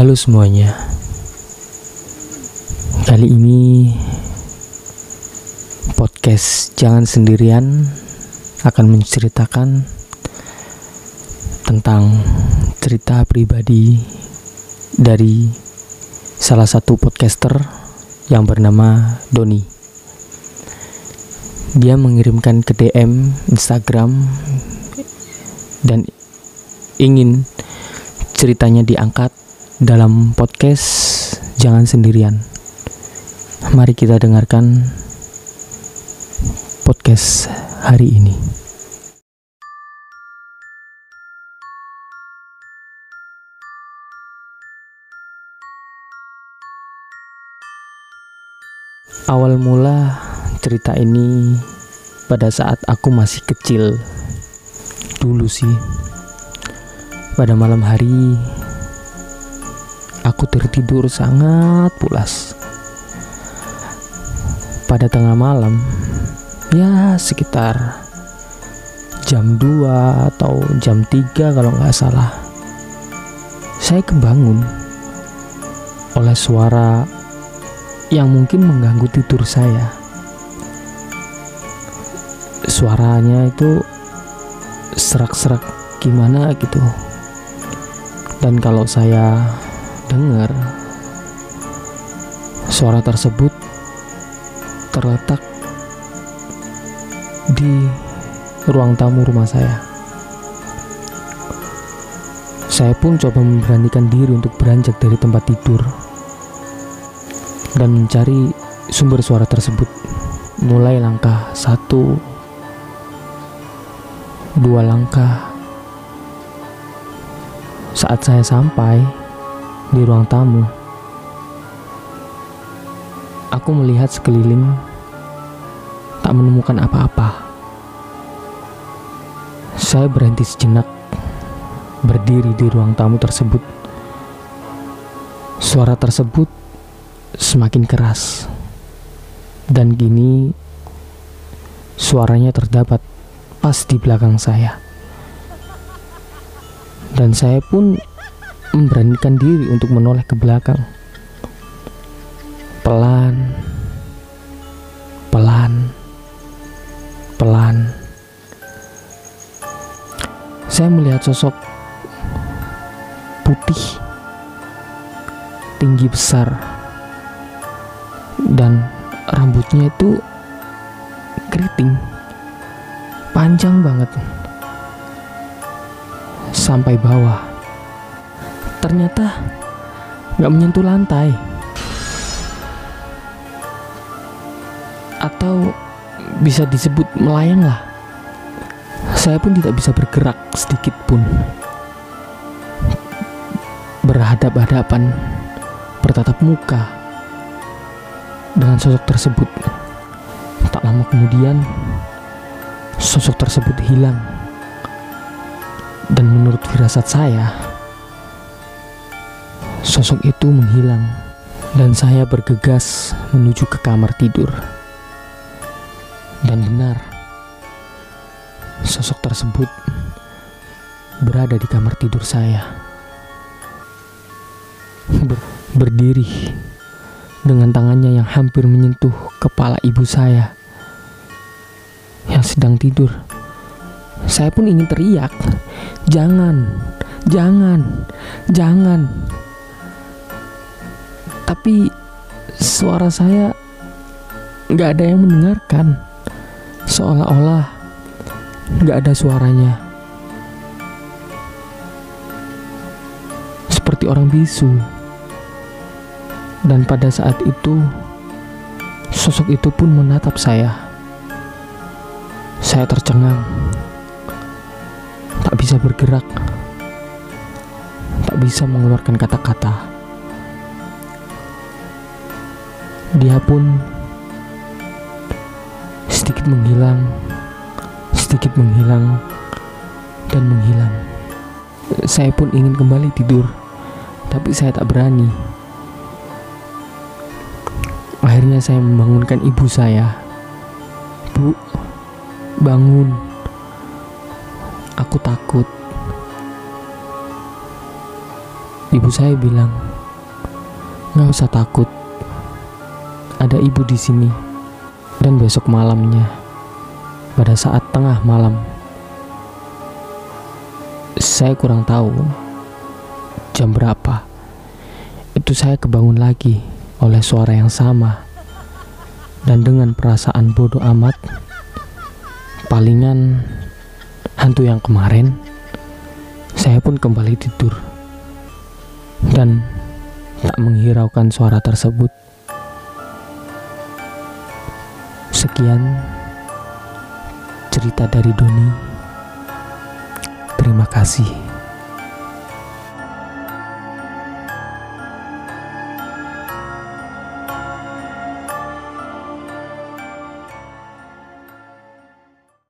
Halo semuanya. Kali ini podcast Jangan Sendirian akan menceritakan tentang cerita pribadi dari salah satu podcaster yang bernama Doni. Dia mengirimkan ke DM Instagram dan ingin ceritanya diangkat dalam podcast Jangan Sendirian. Mari kita dengarkan podcast hari ini. Awal mula cerita ini pada saat aku masih kecil. Dulu sih. Pada malam hari aku tertidur sangat pulas. Pada tengah malam, ya sekitar jam 2 atau jam 3 kalau nggak salah. Saya kebangun oleh suara yang mungkin mengganggu tidur saya. Suaranya itu serak-serak gimana gitu. Dan kalau saya dengar suara tersebut terletak di ruang tamu rumah saya. Saya pun coba memberanikan diri untuk beranjak dari tempat tidur dan mencari sumber suara tersebut. Mulai langkah satu, dua langkah. Saat saya sampai di ruang tamu, aku melihat sekeliling, tak menemukan apa-apa. Saya berhenti sejenak, berdiri di ruang tamu tersebut. Suara tersebut semakin keras. Dan kini suaranya terdapat pas di belakang saya. Dan saya pun memberanikan diri untuk menoleh ke belakang. Pelan, pelan, pelan. Saya melihat sosok putih, tinggi besar, dan rambutnya itu keriting panjang banget sampai bawah ternyata nggak menyentuh lantai atau bisa disebut melayang lah saya pun tidak bisa bergerak sedikit pun berhadap-hadapan bertatap muka dengan sosok tersebut. Tak lama kemudian, sosok tersebut hilang. Dan menurut firasat saya, sosok itu menghilang dan saya bergegas menuju ke kamar tidur. Dan benar, sosok tersebut berada di kamar tidur saya. Ber berdiri dengan tangannya yang hampir menyentuh kepala ibu saya yang sedang tidur. Saya pun ingin teriak, "Jangan, jangan, jangan!" Tapi suara saya nggak ada yang mendengarkan, seolah-olah nggak ada suaranya, seperti orang bisu. Dan pada saat itu, sosok itu pun menatap saya. Saya tercengang, tak bisa bergerak, tak bisa mengeluarkan kata-kata. Dia pun sedikit menghilang, sedikit menghilang, dan menghilang. Saya pun ingin kembali tidur, tapi saya tak berani. Akhirnya saya membangunkan ibu saya. Bu, bangun. Aku takut. Ibu saya bilang, nggak usah takut. Ada ibu di sini. Dan besok malamnya, pada saat tengah malam, saya kurang tahu jam berapa. Itu saya kebangun lagi oleh suara yang sama. Dan dengan perasaan bodoh amat, palingan hantu yang kemarin, saya pun kembali tidur. Dan tak menghiraukan suara tersebut. Sekian cerita dari Doni. Terima kasih.